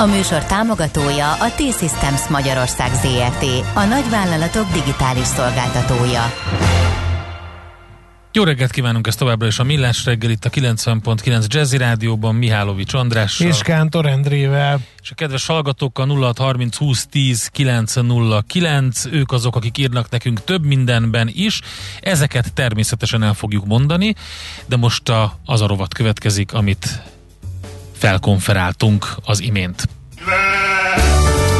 A műsor támogatója a T-Systems Magyarország ZRT, a nagyvállalatok digitális szolgáltatója. Jó reggelt kívánunk, ezt továbbra is a Millás reggel itt a 90.9 Jazzy Rádióban Mihálovics Andrással. És Kántor Endrével. És a kedves hallgatókkal 0630 20 10 909, ők azok, akik írnak nekünk több mindenben is. Ezeket természetesen el fogjuk mondani, de most a, az a rovat következik, amit felkonferáltunk az imént.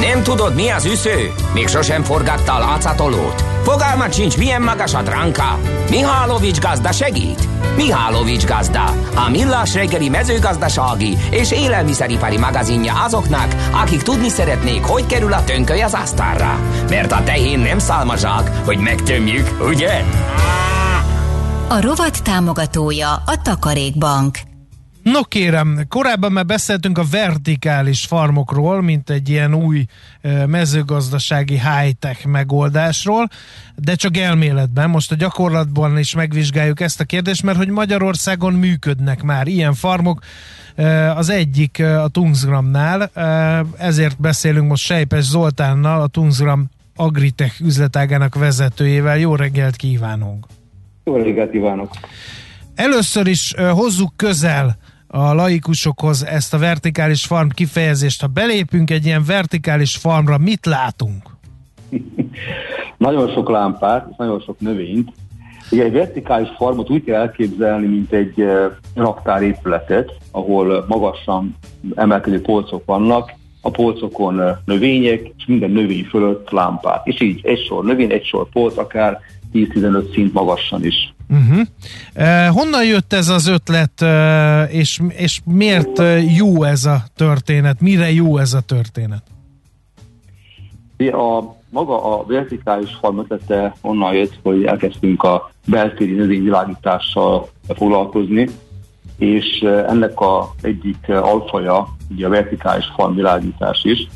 Nem tudod, mi az üsző? Még sosem forgatta a látszatolót? Fogalmat sincs, milyen magas a dránka? Mihálovics gazda segít? Mihálovics gazda, a millás reggeli mezőgazdasági és élelmiszeripari magazinja azoknak, akik tudni szeretnék, hogy kerül a tönköly az asztalra. Mert a tehén nem szálmazsák, hogy megtömjük, ugye? A rovat támogatója a Takarékbank. No kérem, korábban már beszéltünk a vertikális farmokról, mint egy ilyen új mezőgazdasági high-tech megoldásról, de csak elméletben. Most a gyakorlatban is megvizsgáljuk ezt a kérdést, mert hogy Magyarországon működnek már ilyen farmok, az egyik a Tungsgramnál, ezért beszélünk most Sejpes Zoltánnal, a Tungsgram Agritech üzletágának vezetőjével. Jó reggelt kívánunk! Jó reggelt kívánok! Először is hozzuk közel a laikusokhoz ezt a vertikális farm kifejezést. Ha belépünk egy ilyen vertikális farmra, mit látunk? nagyon sok lámpát, nagyon sok növényt. Ugye egy vertikális farmot úgy kell elképzelni, mint egy raktárépületet, ahol magasan emelkedő polcok vannak, a polcokon növények, és minden növény fölött lámpák. És így egy sor növény, egy sor polc, akár 10-15 szint magasan is. Uh-huh. Uh, honnan jött ez az ötlet, uh, és, és miért uh, jó ez a történet? Mire jó ez a történet? A, maga a vertikális farm ötlete onnan jött, hogy elkezdtünk a beltéri növényvilágítással foglalkozni, és ennek a egyik alfaja ugye a vertikális farmvilágítás is.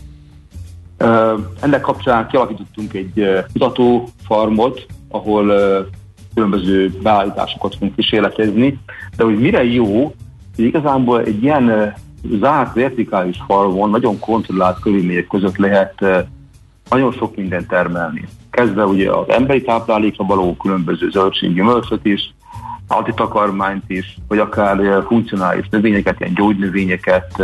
Ennek kapcsán kialakítottunk egy kutatófarmot, ahol különböző beállításokat fogunk kísérletezni, de hogy mire jó, hogy igazából egy ilyen zárt vertikális falvon nagyon kontrollált körülmények között lehet nagyon sok mindent termelni. Kezdve ugye az emberi táplálékra való különböző zöldséggyümölcsöt is, antitakarmányt is, vagy akár funkcionális növényeket, ilyen gyógynövényeket,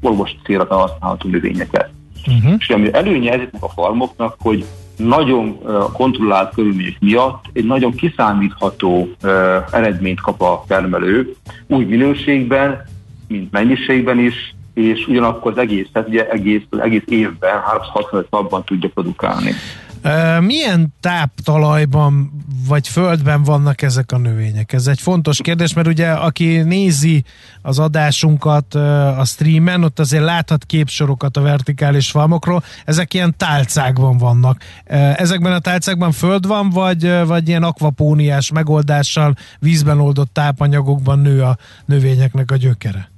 orvos célra használható növényeket. Uh-huh. És ami előnye ezeknek a farmoknak, hogy nagyon kontrollált körülmények miatt egy nagyon kiszámítható eredményt kap a termelő, úgy minőségben, mint mennyiségben is, és ugyanakkor az egész, tehát ugye egész, az egész évben, 365 napban tudja produkálni. Milyen táptalajban vagy földben vannak ezek a növények? Ez egy fontos kérdés, mert ugye aki nézi az adásunkat a streamen, ott azért láthat képsorokat a vertikális falmokról, ezek ilyen tálcákban vannak. Ezekben a tálcákban föld van, vagy, vagy ilyen akvapóniás megoldással vízben oldott tápanyagokban nő a növényeknek a gyökere?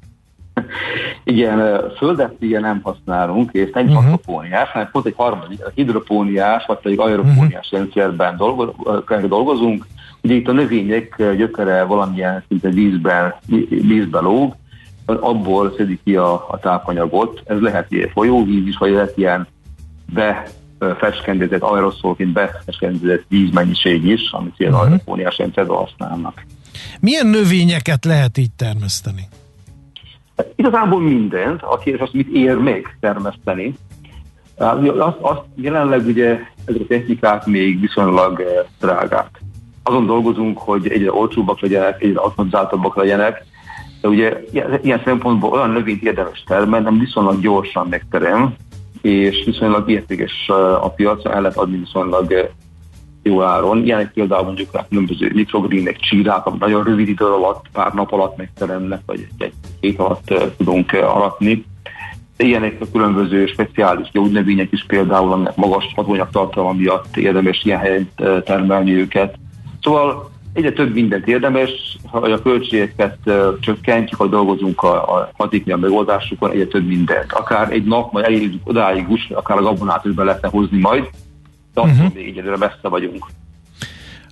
Igen, földet igen nem használunk, és nem uh-huh. akvapóniás, hanem pont egy harmadik, a hidropóniás, vagy pedig aeropóniás uh-huh. rendszerben dolgozunk. Ugye itt a növények gyökere valamilyen szinte vízben, vízbe lóg, abból szedik ki a, a tápanyagot. Ez lehet ilyen folyóvíz is, vagy lehet ilyen befeskendezett, aeroszolként befeskendezett vízmennyiség is, amit ilyen uh-huh. aeropóniás rendszerben használnak. Milyen növényeket lehet így termeszteni? Igazából mindent, a kérdés az, mit ér még termeszteni. Azt, azt jelenleg ugye ezek a technikák még viszonylag eh, drágák. Azon dolgozunk, hogy egyre olcsóbbak legyenek, egyre automatizáltabbak legyenek, de ugye ilyen szempontból olyan növényt érdemes termelni, nem viszonylag gyorsan megterem, és viszonylag értékes eh, a piacra, el lehet adni viszonylag eh, jó áron. Ilyenek például mondjuk a különböző mikrogreenek, csírák, amit nagyon rövid idő alatt, pár nap alatt megteremnek, vagy egy, hét alatt tudunk aratni. ilyenek a különböző speciális gyógynövények is például, aminek magas hatóanyag tartalma miatt érdemes ilyen helyen termelni őket. Szóval egyre több mindent érdemes, ha a költségeket csökkentjük, ha dolgozunk a, a hatékonyabb megoldásukon, egyre több mindent. Akár egy nap, majd elérjük odáig is, akár a gabonát is be lehetne hozni majd, de uh-huh. még egyre messze vagyunk.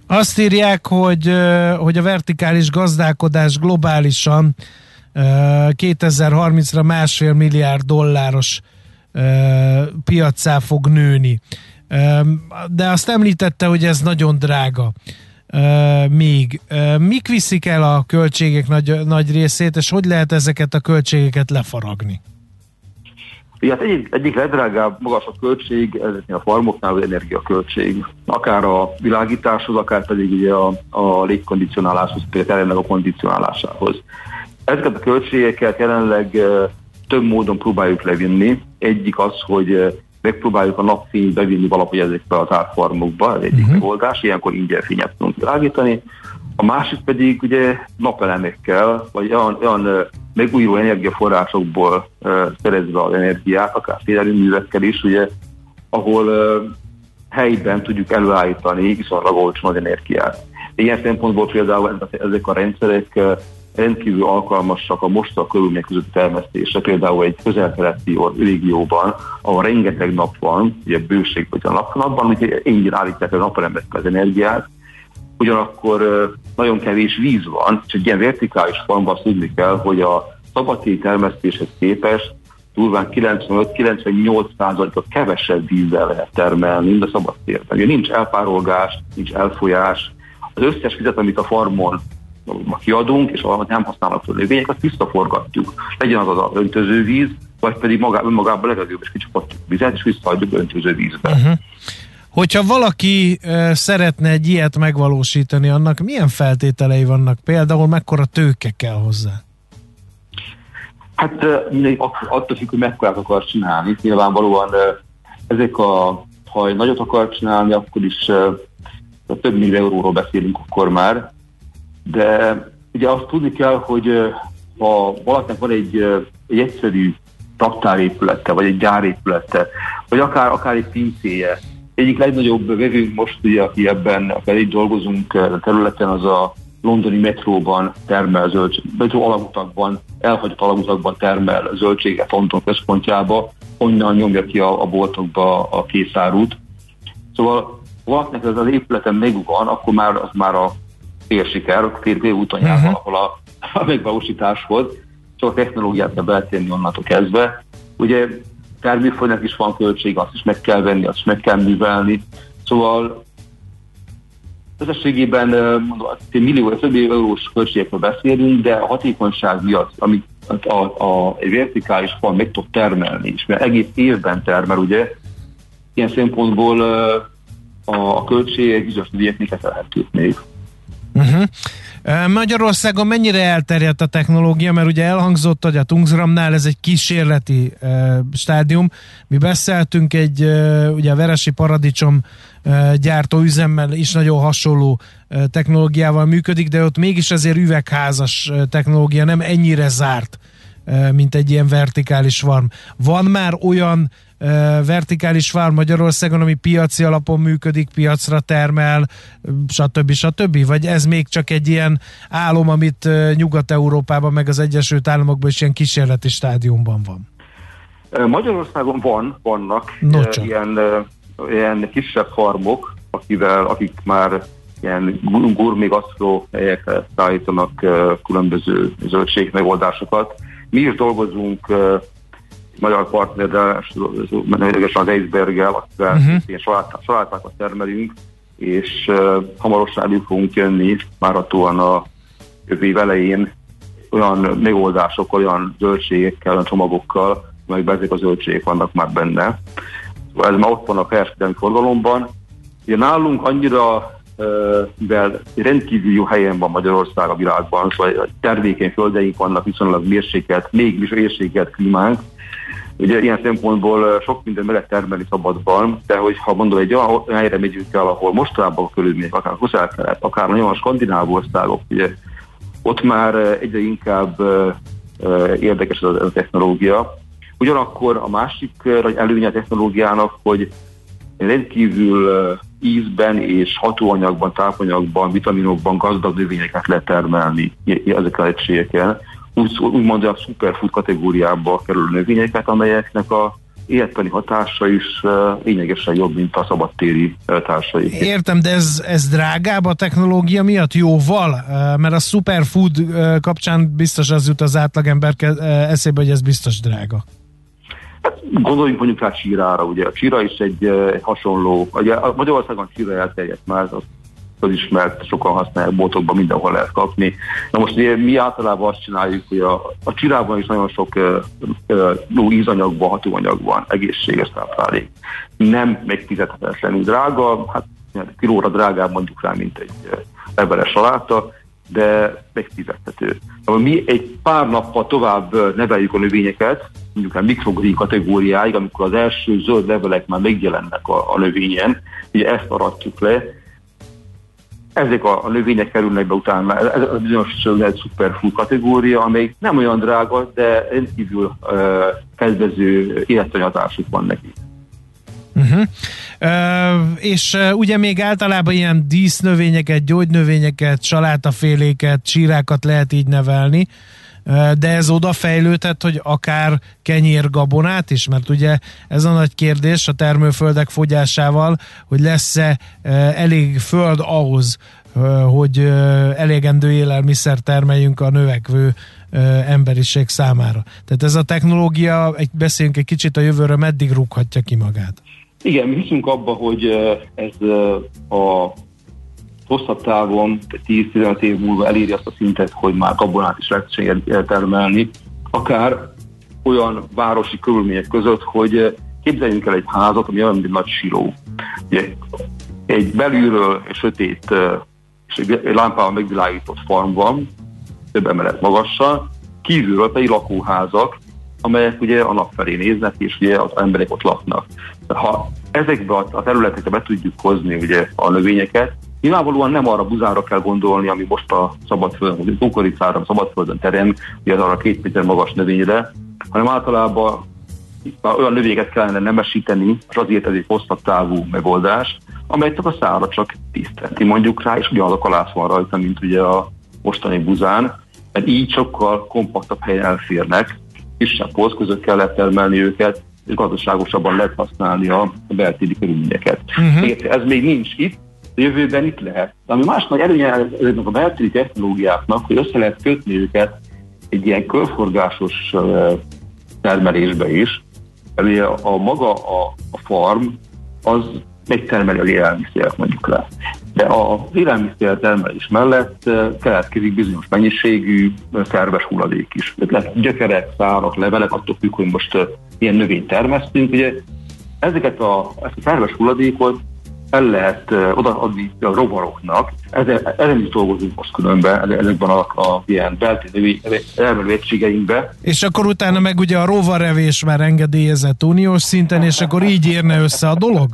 Azt írják, hogy, hogy a vertikális gazdálkodás globálisan 2030-ra másfél milliárd dolláros piacá fog nőni. De azt említette, hogy ez nagyon drága még. Mik viszik el a költségek nagy, nagy részét, és hogy lehet ezeket a költségeket lefaragni? Ja, hát egyik, egyik legdrágább, magasabb költség ezeknél a farmoknál az energiaköltség. Akár a világításhoz, akár pedig ugye a, a légkondicionáláshoz, például a kondicionálásához. Ezeket a költségeket jelenleg több módon próbáljuk levinni. Egyik az, hogy megpróbáljuk a napfényt bevinni valahogy ezekbe a tárfarmokba, ez egyik uh-huh. megoldás, ilyenkor ingyen fényet tudunk világítani. A másik pedig ugye napelemekkel, vagy olyan, olyan megújuló energiaforrásokból szerezve az energiát, akár szélerőművekkel is, ugye, ahol helyben tudjuk előállítani viszonylag olcsón az energiát. Ilyen szempontból például ezek a rendszerek rendkívül alkalmasak a mostra körülmények között termesztésre, például egy közel-keleti régióban, ahol rengeteg nap van, ugye bőség vagy a nap, napban, hogy ingyen állítják a napelemekkel az energiát, ugyanakkor nagyon kevés víz van, és egy ilyen vertikális formban azt tudni kell, hogy a szabadtéri termesztéshez képest durván 95-98%-a kevesebb vízzel lehet termelni, mint a szabadtérben. Ugye nincs elpárolgás, nincs elfolyás, az összes vizet, amit a farmon kiadunk, és a nem használható növények, azt visszaforgatjuk. Legyen az az öntöző víz, vagy pedig magá, önmagában legalább is kicsapatjuk vizet, és visszaadjuk öntöző vízbe. Uh-huh. Hogyha valaki e, szeretne egy ilyet megvalósítani, annak milyen feltételei vannak? Például mekkora tőke kell hozzá? Hát attól függ, hogy mekkorát akar csinálni. Nyilvánvalóan ezek a, ha nagyot akar csinálni, akkor is több millió euróról beszélünk akkor már, de ugye azt tudni kell, hogy ha valakinek van egy, egy egyszerű raktárépülete, vagy egy gyárépülete, vagy akár, akár egy pincéje, egyik legnagyobb vevőnk most, ugye, aki ebben, akár itt dolgozunk a területen, az a londoni metróban termel zöldség, metró alagutakban, elhagyott alagutakban termel zöldséget London központjába, onnan nyomja ki a, a boltokba a készárút. Szóval valakinek ez az épületen megvan, akkor már az már a fél siker, fél úton jár uh-huh. valahol a, a megvalósításhoz, csak a technológiát kell beletenni onnantól kezdve. Ugye termőföldnek is van költség, azt is meg kell venni, azt is meg kell művelni. Szóval összességében mondom, millió, több eurós költségekről beszélünk, de a hatékonyság miatt, amit a, a, egy vertikális fal meg tud termelni, és mert egész évben termel, ugye, ilyen szempontból a, a költségek bizonyos ügyeknek még. Uh-huh. Magyarországon mennyire elterjedt a technológia, mert ugye elhangzott, hogy a Tungsramnál ez egy kísérleti uh, stádium. Mi beszéltünk egy, uh, ugye a Veresi Paradicsom uh, gyártó üzemmel is nagyon hasonló uh, technológiával működik, de ott mégis azért üvegházas uh, technológia, nem ennyire zárt, uh, mint egy ilyen vertikális farm. Van már olyan vertikális vár Magyarországon, ami piaci alapon működik, piacra termel, stb. stb. Vagy ez még csak egy ilyen álom, amit Nyugat-Európában, meg az Egyesült Államokban is ilyen kísérleti stádiumban van? Magyarországon van, vannak no, ilyen, ilyen kisebb farmok, akivel, akik már ilyen gurmé gasztró helyekre szállítanak különböző zöldségmegoldásokat. Mi is dolgozunk magyar partnerrel, az Eisberggel, akivel uh-huh. salát, salátákat termelünk, és uh, hamarosan elő fogunk jönni várhatóan a jövő év elején olyan megoldásokkal, olyan zöldségekkel, olyan csomagokkal, amelyekben ezek a zöldségek vannak már benne. Szóval ez már ott van a kereskedelmi forgalomban. Ugye nálunk annyira mivel rendkívül jó helyen van Magyarország a világban, szóval termékeny földeink vannak, viszonylag mérsékelt, mégis mérsékelt klímánk, Ugye ilyen szempontból sok minden meg lehet termelni szabadban, de hogyha mondom, egy olyan helyre megyünk el, ahol mostanában a körülmények, akár közel akár nagyon skandináv országok, ugye ott már egyre inkább érdekes ez a technológia, Ugyanakkor a másik nagy előnye a technológiának, hogy rendkívül ízben és hatóanyagban, tápanyagban, vitaminokban gazdag növényeket lehet termelni ezekkel a egységeken. Úgy, úgymond a superfood kategóriába kerül növényeket, amelyeknek a életbeli hatása is lényegesen jobb, mint a szabadtéri társai. Értem, de ez, ez drágább a technológia miatt jóval? Mert a superfood kapcsán biztos az jut az átlagember eszébe, hogy ez biztos drága. Hát gondoljunk mondjuk rá csírára, ugye a csíra is egy, egy hasonló, ugye a Magyarországon csíra elterjedt már, az közismert, sokan használják boltokban, mindenhol lehet kapni. Na most ugye, mi általában azt csináljuk, hogy a, a csirában is nagyon sok uh, ízanyag van, hatóanyag van, egészséges táplálék. Nem megfizethetetlenül drága, hát kilóra drágább mondjuk rá, mint egy leveles saláta, de megfizethető. Mi egy pár nappal tovább neveljük a növényeket, mondjuk a mikrogrín kategóriáig, amikor az első zöld levelek már megjelennek a, a növényen, ugye ezt aratjuk le, ezek a, a növények kerülnek be utána, ez a bizonyos zöld superfood kategória, amely nem olyan drága, de rendkívül uh, kedvező életanyatásuk van neki. Uh-huh. Uh, és ugye még általában ilyen dísznövényeket, gyógynövényeket, salátaféléket, csírákat lehet így nevelni, de ez oda fejlődhet, hogy akár kenyérgabonát is, mert ugye ez a nagy kérdés a termőföldek fogyásával, hogy lesz-e elég föld ahhoz, hogy elégendő élelmiszer termeljünk a növekvő emberiség számára. Tehát ez a technológia, beszéljünk egy kicsit a jövőre, meddig rúghatja ki magát? Igen, mi hiszünk abba, hogy ez a hosszabb távon, 10-15 év múlva eléri azt a szintet, hogy már gabonát is lehet termelni, akár olyan városi körülmények között, hogy képzeljünk el egy házat, ami olyan, mint egy nagy siló. Ugye, egy belülről egy sötét és egy lámpával megvilágított farm van, több emelet magassal, kívülről pedig lakóházak, amelyek ugye a nap felé néznek, és ugye az emberek ott laknak. Ha ezekbe a területekbe be tudjuk hozni ugye a növényeket, Nyilvánvalóan nem arra buzára kell gondolni, ami most a szabadföldön, vagy kukoricára, a szabadföldön terem, ugye arra két méter magas növényre, hanem általában olyan növényeket kellene nemesíteni, és azért ez egy hosszabb távú megoldás, amely csak a szára csak tisztelti mondjuk rá, és ugyanaz a kalász van rajta, mint ugye a mostani buzán, mert így sokkal kompaktabb helyen elférnek, kisebb polszközökkel lehet termelni őket, és gazdaságosabban lehet használni a beltéri körülményeket. Uh-huh. Ez még nincs itt, a jövőben itt lehet. De ami más nagy előnye ezeknek a beltéri technológiáknak, hogy össze lehet kötni őket egy ilyen körforgásos termelésbe is, mert a, a maga a, a farm az megtermeli a élelmiszert mondjuk le. De a élelmiszer termelés mellett keletkezik bizonyos mennyiségű szerves hulladék is. Lehet gyökerek, szárak, levelek, attól függ, hogy most ilyen növényt termesztünk. Ugye ezeket a, ezt a szerves hulladékot el lehet odaadni a rovaroknak. Ezen, is dolgozunk most különben, ezekben a, a ilyen beltéri elmerő egységeinkben. És akkor utána meg ugye a rovarevés már engedélyezett uniós szinten, és akkor így érne össze a dolog?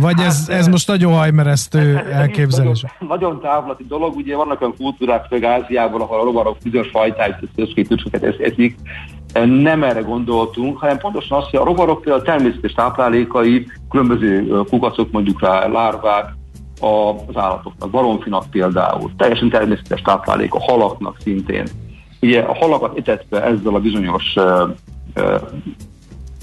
Vagy hát, ez, ez most nagyon hajmeresztő elképzelés? Nagyon, nagyon távlati dolog, ugye vannak olyan kultúrák, főleg Ázsiában, ahol a rovarok bizonyos fajtáit, összkétűsöket eszik. Nem erre gondoltunk, hanem pontosan azt, hogy a rovarok a természetes táplálékai, különböző kukacok, mondjuk rá lárvák, az állatoknak, baromfinak például, teljesen természetes táplálék, a halaknak szintén. Ugye a halakat etetve ezzel a bizonyos uh, uh,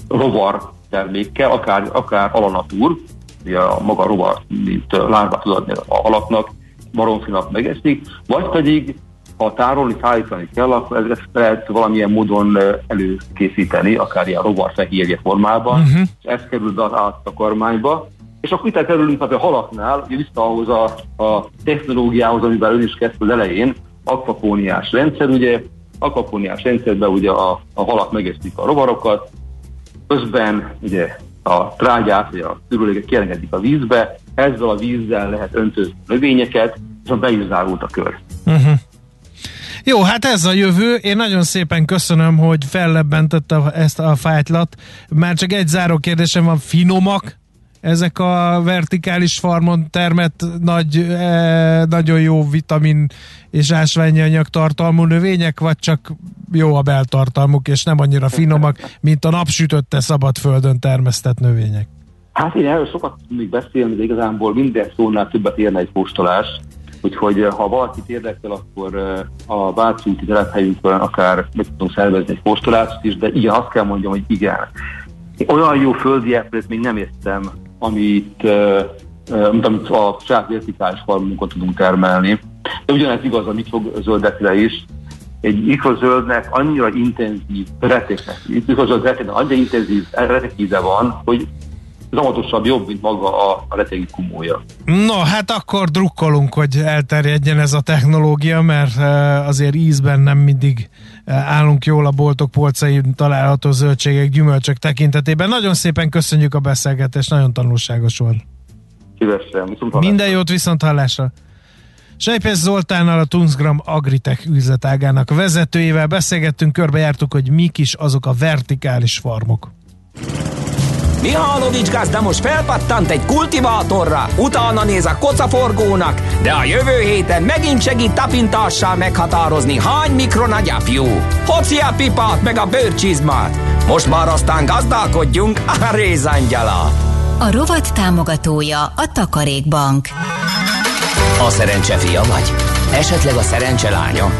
rovar termékkel, akár, akár alanatúr, ugye a maga rovar, mint lárvát tud adni a halaknak, baromfinak megeszik, vagy pedig ha tárolni, szállítani kell, akkor ezt lehet valamilyen módon előkészíteni, akár ilyen rovarfehérje formában, uh-huh. és ez kerül be az áttakarmányba, és akkor itt kerülünk a halaknál, ugye vissza ahhoz a, a technológiához, amivel ön is kezdte az elején, akvapóniás rendszer, ugye, akvapóniás rendszerben ugye a, a halak megeszik a rovarokat, közben ugye a trágyát vagy a szürüléket kielengedik a vízbe, ezzel a vízzel lehet öntözni növényeket, és be is zárult a kör. Uh-huh. Jó, hát ez a jövő. Én nagyon szépen köszönöm, hogy fellebbentette ezt a fájtlat. Már csak egy záró kérdésem van, finomak ezek a vertikális farmon termett nagy, eh, nagyon jó vitamin és ásványi anyag tartalmú növények, vagy csak jó a beltartalmuk, és nem annyira finomak, mint a napsütötte szabadföldön termesztett növények? Hát én erről sokat tudnék beszélni, de igazából minden szónál többet érne egy postolás. Úgyhogy eh, ha valakit érdekel, akkor eh, a Váci úti telephelyünkön akár meg tudunk szervezni egy postolást is, de igen, azt kell mondjam, hogy igen. Olyan jó földi epret még nem értem, amit, uh, amit a saját vertikális farmunkon tudunk termelni. De ugyanez igaz a mikrozöldekre is. Egy mikrozöldnek annyira intenzív reteknek, mikrozöld reteknek annyira intenzív retekíze van, hogy zamatosabb jobb, mint maga a, a retegi kumója. No, hát akkor drukkolunk, hogy elterjedjen ez a technológia, mert azért ízben nem mindig állunk jól a boltok polcain található zöldségek, gyümölcsök tekintetében. Nagyon szépen köszönjük a beszélgetést, nagyon tanulságos volt. Szívesen, viszont Minden jót viszont hallásra. Sejpes Zoltánnal a Tunzgram Agritech üzletágának vezetőjével beszélgettünk, körbejártuk, hogy mik is azok a vertikális farmok. Mihálovics gazda most felpattant egy kultivátorra, utána néz a kocaforgónak, de a jövő héten megint segít tapintással meghatározni, hány mikron a gyapjú. Hoci a pipát meg a bőrcsizmát. Most már aztán gazdálkodjunk a rézangyala. A rovat támogatója a Takarékbank. A szerencse fia vagy? Esetleg a szerencse lánya?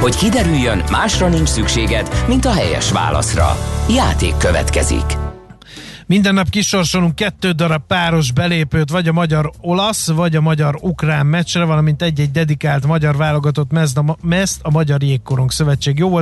Hogy kiderüljön, másra nincs szükséged, mint a helyes válaszra. Játék következik. Minden nap kisorsolunk kettő darab páros belépőt, vagy a magyar-olasz, vagy a magyar-ukrán meccsre, valamint egy-egy dedikált magyar válogatott mezt a, Magyar Jégkorong Szövetség jó.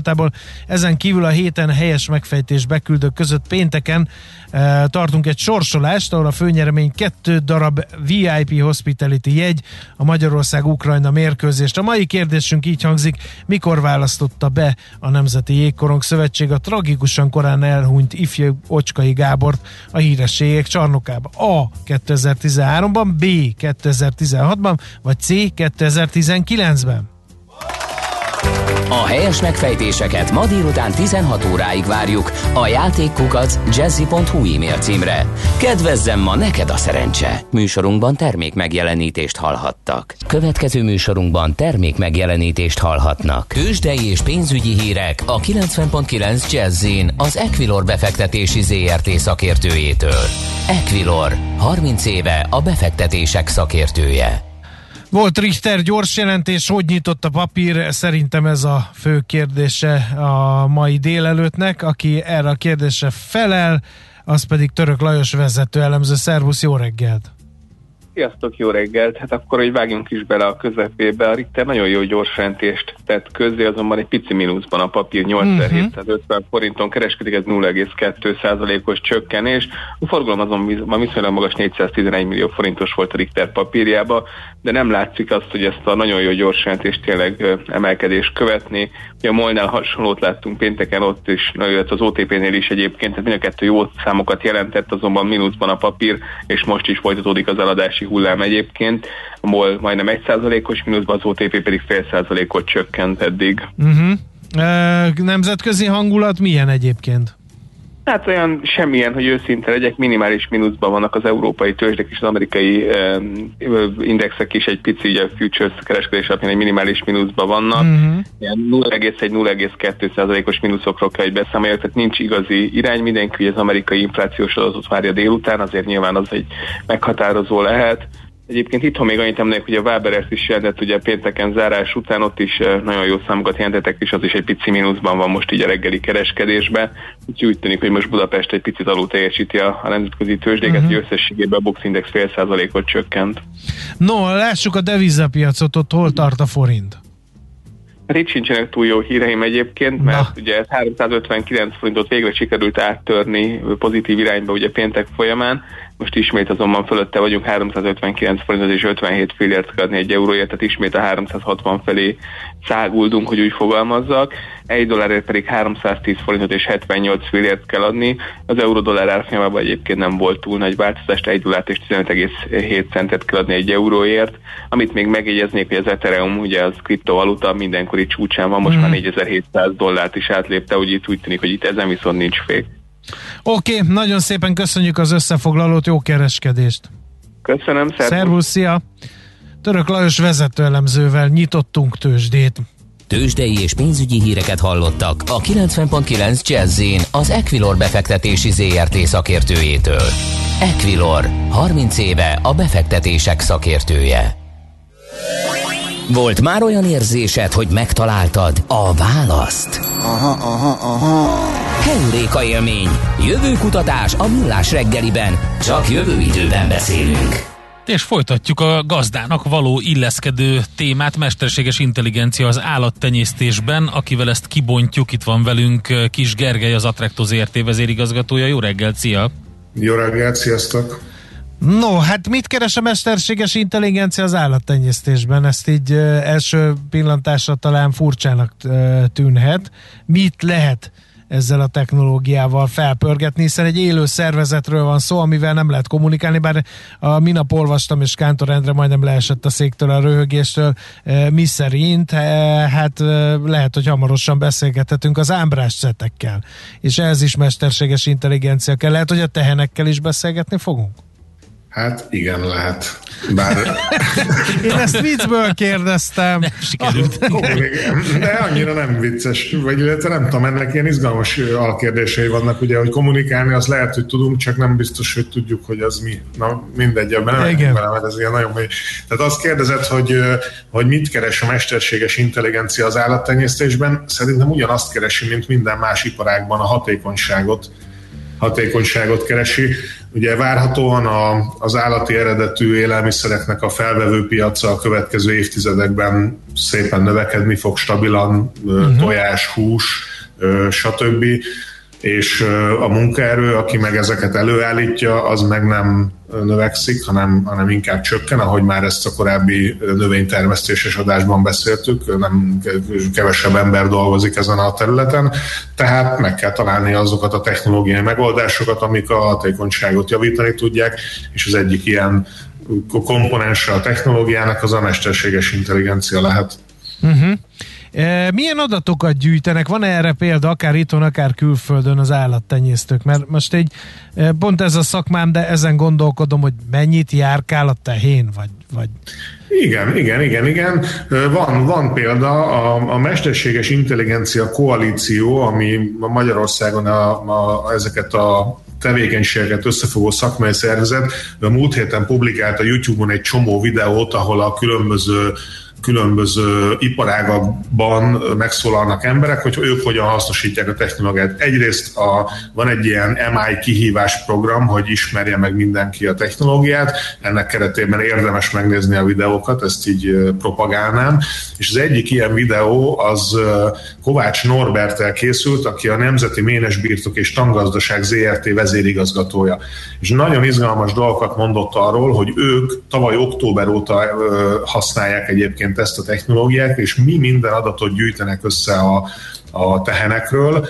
Ezen kívül a héten helyes megfejtés beküldők között pénteken e, tartunk egy sorsolást, ahol a főnyeremény kettő darab VIP Hospitality jegy a Magyarország-Ukrajna mérkőzést. A mai kérdésünk így hangzik, mikor választotta be a Nemzeti Jégkorong Szövetség a tragikusan korán elhunyt ifjú Ocskai Gábort a hírességek csarnokába. A. 2013-ban, B. 2016-ban, vagy C. 2019-ben? A helyes megfejtéseket ma délután 16 óráig várjuk a játékkukac jazzy.hu e-mail címre. Kedvezzem ma neked a szerencse! Műsorunkban termék megjelenítést hallhattak. Következő műsorunkban termék megjelenítést hallhatnak. Kősdei és pénzügyi hírek a 90.9 Jazzin az Equilor befektetési ZRT szakértőjétől. Equilor, 30 éve a befektetések szakértője. Volt Richter gyors jelentés, hogy nyitott a papír? Szerintem ez a fő kérdése a mai délelőttnek, aki erre a kérdésre felel, az pedig Török Lajos vezető elemző. Szervusz, jó reggelt! Sziasztok, jó reggelt! Hát akkor, hogy vágjunk is bele a közepébe, a Richter nagyon jó gyors jelentést tett közzé, azonban egy pici mínuszban a papír 8750 uh-huh. forinton kereskedik, ez 0,2%-os csökkenés. A forgalom azon viszonylag magas 411 millió forintos volt a Richter papírjába, de nem látszik azt, hogy ezt a nagyon jó gyors jelentést tényleg emelkedés követni. Ugye a Molnál hasonlót láttunk pénteken ott is, illetve az OTP-nél is egyébként, tehát mind a kettő jó számokat jelentett, azonban mínuszban a papír, és most is folytatódik az eladási hullám egyébként. A MOL majdnem 1%-os mínuszban, az OTP pedig fél százalékot csökkent eddig. Uh-huh. E, nemzetközi hangulat milyen egyébként? Hát olyan semmilyen, hogy őszinte legyek, minimális mínuszban vannak az európai tőzsdek és az amerikai uh, indexek is egy pici, ugye a futures kereskedés alapján egy minimális mínuszban vannak. Uh-huh. Ilyen 0,1-0,2 százalékos mínuszokról kell, hogy beszámoljak, tehát nincs igazi irány. Mindenki hogy az amerikai inflációs adatot várja délután, azért nyilván az egy meghatározó lehet. Egyébként itthon még annyit emlék, hogy a Waberers is jelentett ugye pénteken zárás után, ott is eh, nagyon jó számokat jelentettek, és az is egy pici mínuszban van most így a reggeli kereskedésben. Úgyhogy úgy tűnik, hogy most Budapest egy picit alul teljesíti a, a nemzetközi tőzsdéket, uh-huh. összességében a Box Index fél százalékot csökkent. No, lássuk a devizapiacot, ott hol tart a forint? Hát itt sincsenek túl jó híreim egyébként, mert Na. ugye 359 forintot végre sikerült áttörni pozitív irányba ugye péntek folyamán, most ismét azonban fölötte vagyunk, 359 forintot és 57 fillért kell adni egy euróért, tehát ismét a 360 felé száguldunk, hogy úgy fogalmazzak. Egy dollárért pedig 310 forintot és 78 fillért kell adni. Az euró-dollár árfolyamában egyébként nem volt túl nagy változást, egy dollárt és 15,7 centet kell adni egy euróért. Amit még megjegyeznék, hogy az Ethereum, ugye az kriptovaluta mindenkori csúcsán van, most mm. már 4700 dollárt is átlépte, úgy itt úgy tűnik, hogy itt ezen viszont nincs fék. Oké, okay, nagyon szépen köszönjük az összefoglalót, jó kereskedést! Köszönöm, szervusz! Szervusz, szia! Török Lajos vezetőelemzővel nyitottunk tőzsdét. Tőzsdei és pénzügyi híreket hallottak a 90.9 jazz az Equilor befektetési ZRT szakértőjétől. Equilor, 30 éve a befektetések szakértője. Volt már olyan érzésed, hogy megtaláltad a választ? Aha, aha, aha. Heuréka élmény. Jövő kutatás a millás reggeliben. Csak jövő időben beszélünk. És folytatjuk a gazdának való illeszkedő témát, mesterséges intelligencia az állattenyésztésben, akivel ezt kibontjuk. Itt van velünk Kis Gergely, az Attracto ZRT vezérigazgatója. Jó reggelt, szia! Jó reggelt, sziasztok! No, hát mit keres a mesterséges intelligencia az állattenyésztésben? Ezt így első pillantásra talán furcsának tűnhet. Mit lehet ezzel a technológiával felpörgetni, hiszen egy élő szervezetről van szó, amivel nem lehet kommunikálni, bár a minap olvastam, és Kántor Endre majdnem leesett a széktől a röhögéstől, mi szerint, hát lehet, hogy hamarosan beszélgethetünk az ámbrás szetekkel, és ez is mesterséges intelligencia kell. Lehet, hogy a tehenekkel is beszélgetni fogunk? Hát igen, lehet. Bár... Én ezt viccből kérdeztem. Nem sikerült. De annyira nem vicces, vagy illetve nem tudom, ennek ilyen izgalmas alkérdései vannak, ugye, hogy kommunikálni, az lehet, hogy tudunk, csak nem biztos, hogy tudjuk, hogy az mi. Na, mindegy, ebben nem igen. vele, mert ez ilyen nagyon mély. Tehát azt kérdezett, hogy, hogy mit keres a mesterséges intelligencia az állattenyésztésben, szerintem ugyanazt keresi, mint minden más iparágban a hatékonyságot hatékonyságot keresi. Ugye várhatóan a, az állati eredetű élelmiszereknek a felvevő piaca a következő évtizedekben szépen növekedni fog stabilan, uh-huh. tojás, hús, stb és a munkaerő, aki meg ezeket előállítja, az meg nem növekszik, hanem, hanem inkább csökken, ahogy már ezt a korábbi növénytermesztéses adásban beszéltük, nem kevesebb ember dolgozik ezen a területen, tehát meg kell találni azokat a technológiai megoldásokat, amik a hatékonyságot javítani tudják, és az egyik ilyen komponense a technológiának az a mesterséges intelligencia lehet. Uh-huh. Milyen adatokat gyűjtenek? Van erre példa, akár itthon, akár külföldön az állattenyésztők? Mert most egy, pont ez a szakmám, de ezen gondolkodom, hogy mennyit járkál a tehén, vagy, vagy... Igen, igen, igen, igen. Van, van példa, a, a Mesterséges Intelligencia Koalíció, ami Magyarországon a, a, ezeket a tevékenységeket összefogó szakmai szervezet, a múlt héten publikált a YouTube-on egy csomó videót, ahol a különböző különböző iparágakban megszólalnak emberek, hogy ők hogyan hasznosítják a technológiát. Egyrészt a, van egy ilyen MI kihívás program, hogy ismerje meg mindenki a technológiát, ennek keretében érdemes megnézni a videókat, ezt így propagálnám. És az egyik ilyen videó az Kovács Norbertel készült, aki a Nemzeti Ménesbirtok és Tangazdaság ZRT vezérigazgatója. És nagyon izgalmas dolgokat mondott arról, hogy ők tavaly október óta használják egyébként egyébként ezt a technológiát, és mi minden adatot gyűjtenek össze a, a tehenekről.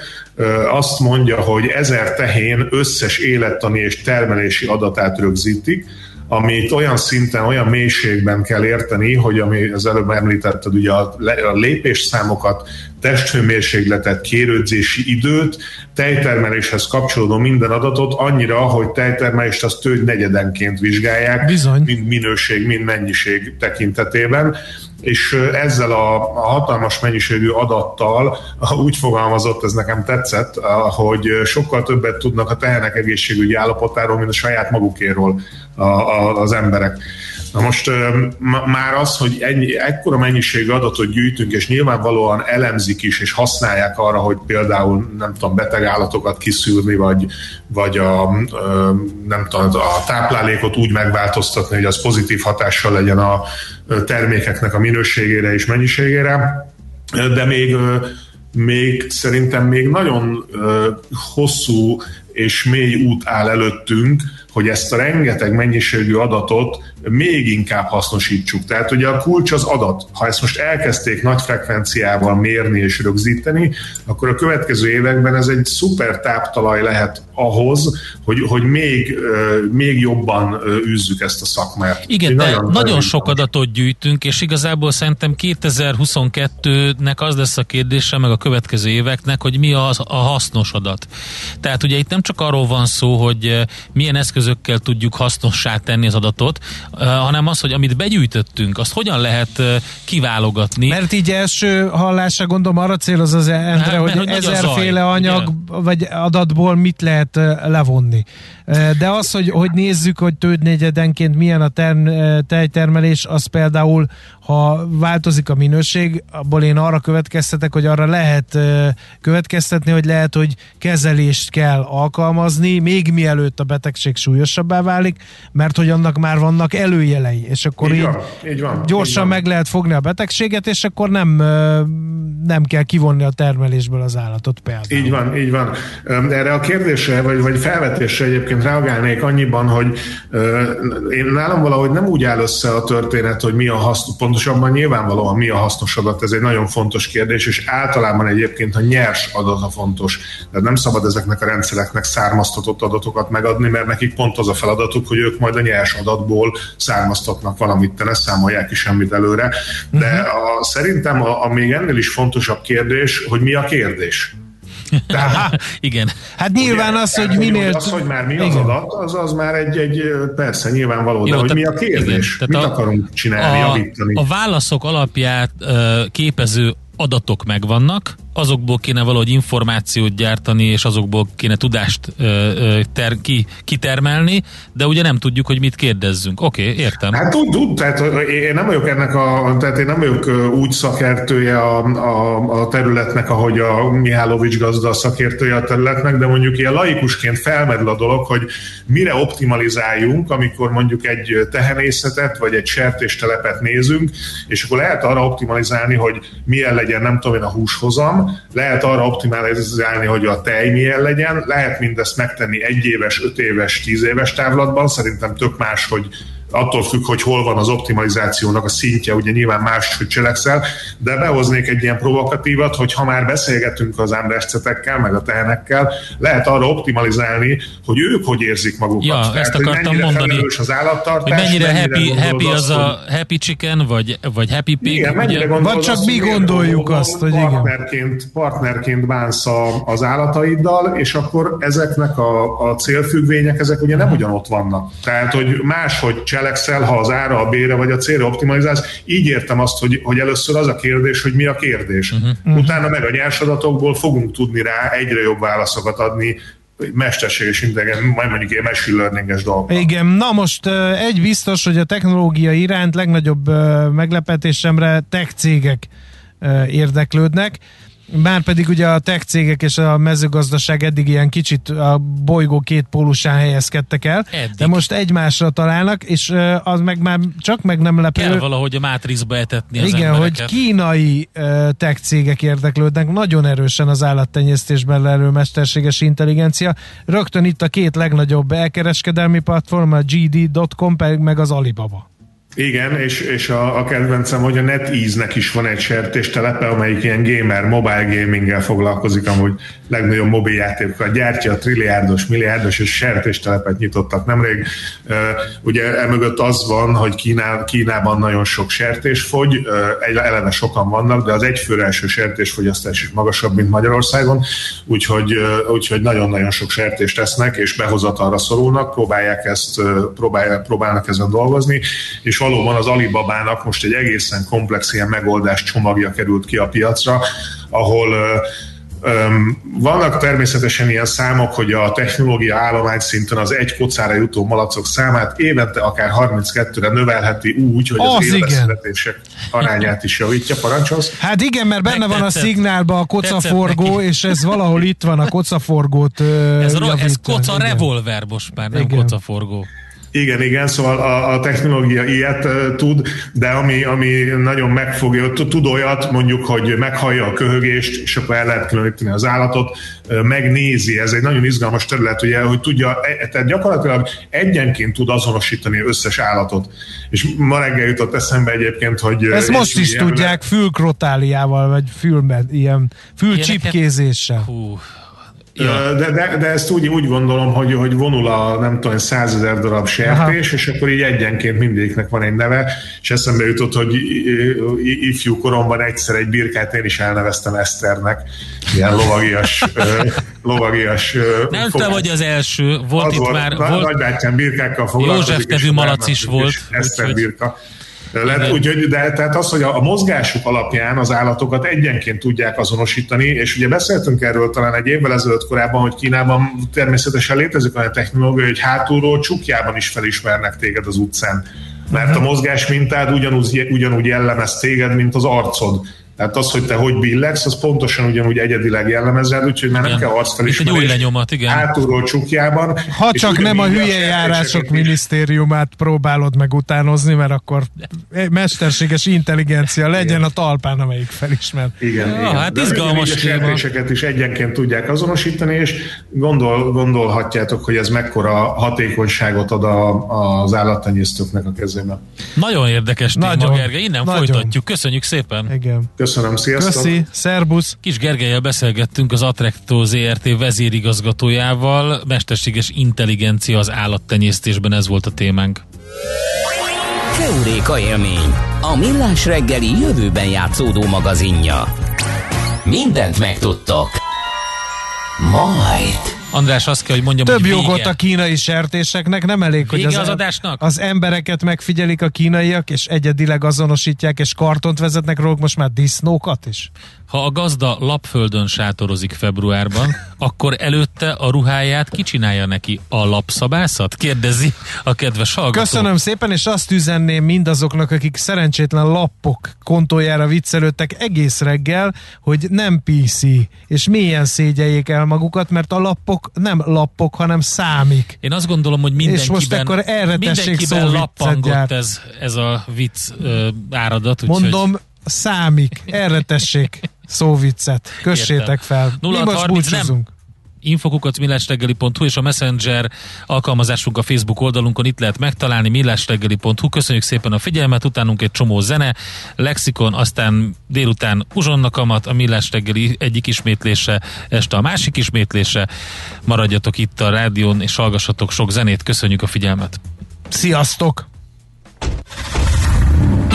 Azt mondja, hogy ezer tehén összes élettani és termelési adatát rögzítik, amit olyan szinten, olyan mélységben kell érteni, hogy ami az előbb említetted, ugye a lépésszámokat, testhőmérsékletet, kérődzési időt, tejtermeléshez kapcsolódó minden adatot annyira, hogy tejtermelést azt tőgy negyedenként vizsgálják, Bizony. mind minőség, mind mennyiség tekintetében és ezzel a, a hatalmas mennyiségű adattal úgy fogalmazott, ez nekem tetszett, hogy sokkal többet tudnak a tehenek egészségügyi állapotáról, mint a saját a, az emberek. Na most már az, hogy ennyi, ekkora mennyiségű adatot gyűjtünk, és nyilvánvalóan elemzik is, és használják arra, hogy például nem tudom, beteg állatokat kiszűrni, vagy, vagy a, nem tudom, a táplálékot úgy megváltoztatni, hogy az pozitív hatással legyen a termékeknek a minőségére és mennyiségére, de még még szerintem még nagyon hosszú és mély út áll előttünk, hogy ezt a rengeteg mennyiségű adatot még inkább hasznosítsuk. Tehát ugye a kulcs az adat. Ha ezt most elkezdték nagy frekvenciával mérni és rögzíteni, akkor a következő években ez egy szuper táptalaj lehet ahhoz, hogy, hogy még, még jobban űzzük ezt a szakmát. Igen, de nagyon, nagyon sok adatot gyűjtünk, és igazából szerintem 2022-nek az lesz a kérdése, meg a következő éveknek, hogy mi az a hasznos adat. Tehát ugye itt nem csak arról van szó, hogy milyen eszközökkel tudjuk hasznossá tenni az adatot, hanem az, hogy amit begyűjtöttünk, azt hogyan lehet kiválogatni. Mert így első hallásra gondolom arra céloz az Endre, hát, hogy, hogy ezerféle anyag ugye? vagy adatból mit lehet levonni. De az, hogy, hogy nézzük, hogy tődnegyedenként milyen a term, tejtermelés, az például, ha változik a minőség, abból én arra következtetek, hogy arra lehet következtetni, hogy lehet, hogy kezelést kell alkalmazni, még mielőtt a betegség súlyosabbá válik, mert hogy annak már vannak előjelei, és akkor így, így, van, így van, gyorsan így van. meg lehet fogni a betegséget, és akkor nem, nem kell kivonni a termelésből az állatot például. Így van, így van. Erre a kérdésre, vagy, vagy felvetésre egyébként reagálnék annyiban, hogy én nálam valahogy nem úgy áll össze a történet, hogy mi a hasznos, pontosabban nyilvánvalóan mi a hasznos adat, ez egy nagyon fontos kérdés, és általában egyébként a nyers adat a fontos. De nem szabad ezeknek a rendszereknek származtatott adatokat megadni, mert nekik pont az a feladatuk, hogy ők majd a nyers adatból származtatnak valamit, te ne számolják ki semmit előre. De a, szerintem a, a még ennél is fontosabb kérdés, hogy mi a kérdés. Tehát, igen. Hát nyilván ugye, az, hogy minél... Az, hogy már mi az igen. adat, az, az már egy, egy persze nyilvánvaló, Jó, de hogy mi a kérdés? Igen, mit a, akarunk csinálni, a, javítani? A válaszok alapját uh, képező adatok megvannak, azokból kéne valahogy információt gyártani, és azokból kéne tudást ö, ter, ki, kitermelni, de ugye nem tudjuk, hogy mit kérdezzünk. Oké, okay, értem. Hát tud, tud, tehát én nem vagyok ennek a, tehát én nem vagyok úgy szakértője a, a, a területnek, ahogy a Mihálovics gazda szakértője a területnek, de mondjuk ilyen laikusként felmerül a dolog, hogy mire optimalizáljunk, amikor mondjuk egy tehenészetet, vagy egy sertéstelepet nézünk, és akkor lehet arra optimalizálni, hogy milyen legyen, nem tudom én, a húshozam, lehet arra optimalizálni, hogy a tej milyen legyen, lehet mindezt megtenni egy éves, öt éves, tíz éves távlatban, szerintem tök más, hogy attól függ, hogy hol van az optimalizációnak a szintje, ugye nyilván más, hogy cselekszel, de behoznék egy ilyen provokatívat, hogy ha már beszélgetünk az embercetekkel, meg a tehenekkel, lehet arra optimalizálni, hogy ők hogy érzik magukat. Ja, Tehát, ezt akartam mondani. az állattartás, hogy mennyire, mennyire happy, happy az, az a happy chicken, vagy, vagy happy pig. Igen, ugye? Vagy csak azt, mi gondoljuk azt, hogy partnerként, igen. partnerként bánsz a, az állataiddal, és akkor ezeknek a, a célfüggvények, ezek ugye nem ugyanott vannak. Tehát, hogy máshogy cselekszel, ha az ára, a bére vagy a célra optimalizálsz. Így értem azt, hogy, hogy először az a kérdés, hogy mi a kérdés. Uh-huh. Utána meg a nyers adatokból fogunk tudni rá egyre jobb válaszokat adni, mesterséges intelligencia, majd mondjuk ilyen machine learninges dolgok. Igen, na most egy biztos, hogy a technológia iránt legnagyobb meglepetésemre tech cégek érdeklődnek. Már pedig ugye a tech cégek és a mezőgazdaság eddig ilyen kicsit a bolygó két pólusán helyezkedtek el, eddig. de most egymásra találnak, és az meg már csak meg nem lepő. Kell valahogy a mátrixba etetni az Igen, embereket. hogy kínai tech cégek érdeklődnek nagyon erősen az állattenyésztésben lelő mesterséges intelligencia. Rögtön itt a két legnagyobb elkereskedelmi platform, a GD.com meg az Alibaba. Igen, és, és a, a kedvencem, hogy a NetEase-nek is van egy sertéstelepe, amelyik ilyen gamer, mobile gaminggel foglalkozik, amúgy legnagyobb mobiljátékokat gyártja, trilliárdos, milliárdos és sertéstelepet nyitottak nemrég. Ugye emögött az van, hogy Kíná, Kínában nagyon sok sertés fogy, eleve sokan vannak, de az egyfőre első sertésfogyasztás is magasabb, mint Magyarországon, úgyhogy, úgyhogy nagyon-nagyon sok sertést tesznek, és behozatalra szorulnak, próbálják ezt, próbálják, próbálnak ezen dolgozni, és valóban az Alibabának most egy egészen komplex ilyen megoldás csomagja került ki a piacra, ahol vannak természetesen ilyen számok, hogy a technológia állomány szinten az egy kocára jutó malacok számát évente akár 32-re növelheti úgy, hogy az, az élveszületések arányát is javítja. Parancsolsz? Hát igen, mert benne van a szignálban a kocaforgó, és ez valahol itt van a kocaforgót. Ez, ro- ez koca revolver most már, nem igen. kocaforgó. Igen, igen, szóval a, a technológia ilyet uh, tud, de ami, ami nagyon megfogja, tud olyat mondjuk, hogy meghallja a köhögést, és akkor el lehet különíteni az állatot, uh, megnézi, ez egy nagyon izgalmas terület, ugye, hogy tudja, e, tehát gyakorlatilag egyenként tud azonosítani összes állatot. És ma reggel jutott eszembe egyébként, hogy... Ezt most is tudják fülkrotáliával, vagy fülben, ilyen fülcsipkézéssel. Hú, Ja. De, de, de ezt úgy, úgy gondolom, hogy, hogy vonul a nem tudom, százezer darab sertés, Aha. és akkor így egyenként mindegyiknek van egy neve, és eszembe jutott, hogy ifjú koromban egyszer egy birkát én is elneveztem Eszternek, ilyen lovagias, lovagias Nem te vagy az első, volt az itt volt, már... Volt, nagybátyám birkákkal foglalkozik. József nevű malac is volt. Eszter úgy, birka. Lehet, úgy, de tehát az, hogy a, a mozgásuk alapján az állatokat egyenként tudják azonosítani, és ugye beszéltünk erről talán egy évvel ezelőtt korábban, hogy Kínában természetesen létezik olyan technológia, hogy hátulról csukjában is felismernek téged az utcán. Mert a mozgás mintád ugyanúgy, ugyanúgy jellemez téged, mint az arcod. Tehát az, hogy te hogy billegsz, az pontosan ugyanúgy egyedileg jellemezed, úgyhogy már nem igen. kell arcfelismerés. Egy új lenyomat, igen. Hátulról csukjában. Ha csak nem a hülye járások minisztériumát próbálod meg utánozni, mert akkor mesterséges intelligencia legyen a talpán, amelyik felismer. Igen, ja, igen. hát izgalmas kérdéseket is egyenként tudják azonosítani, és gondol, gondolhatjátok, hogy ez mekkora hatékonyságot ad a, az állattenyésztőknek a kezében. Nagyon érdekes téma, Nagyon. Gergely. Innen Nagyon. folytatjuk. Köszönjük szépen. Igen. Köszönöm, sziasztok! Köszi, szerbusz! Kis Gergelyel beszélgettünk az Attracto ZRT vezérigazgatójával, mesterséges intelligencia az állattenyésztésben, ez volt a témánk. Keuréka élmény, a millás reggeli jövőben játszódó magazinja. Mindent megtudtok. Majd. András azt kell, hogy mondjam, Több hogy jogot a kínai sertéseknek, nem elég, vége hogy az, az, adásnak? az embereket megfigyelik a kínaiak, és egyedileg azonosítják, és kartont vezetnek róluk, most már disznókat is. Ha a gazda lapföldön sátorozik februárban, akkor előtte a ruháját kicsinálja neki a lapszabászat? Kérdezi a kedves hallgató. Köszönöm szépen, és azt üzenném mindazoknak, akik szerencsétlen lappok kontójára viccelődtek egész reggel, hogy nem PC, és milyen szégyeljék el magukat, mert a lappok nem lappok, hanem számik. Én azt gondolom, hogy mindenkiben, és most akkor erre mindenkiben lappangott ez, ez a vicc ö, áradat. Mondom, számik, erre tessék szóviccet. Kössétek Értem. fel. 0 Mi most búcsúzunk. Nem infokukacmillásreggeli.hu és a Messenger alkalmazásunk a Facebook oldalunkon itt lehet megtalálni millásreggeli.hu. Köszönjük szépen a figyelmet, utánunk egy csomó zene, lexikon, aztán délután uzsonnakamat, a Millás reggeli egyik ismétlése, este a másik ismétlése. Maradjatok itt a rádión és hallgassatok sok zenét. Köszönjük a figyelmet. Sziasztok!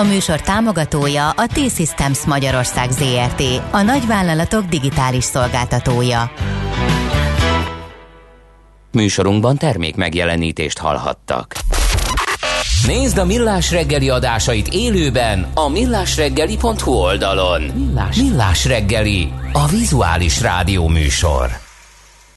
A műsor támogatója a T-Systems Magyarország ZRT, a nagyvállalatok digitális szolgáltatója. Műsorunkban termék megjelenítést hallhattak. Nézd a Millás reggeli adásait élőben a millásreggeli.hu oldalon. Millás, Millás reggeli, a vizuális rádió műsor.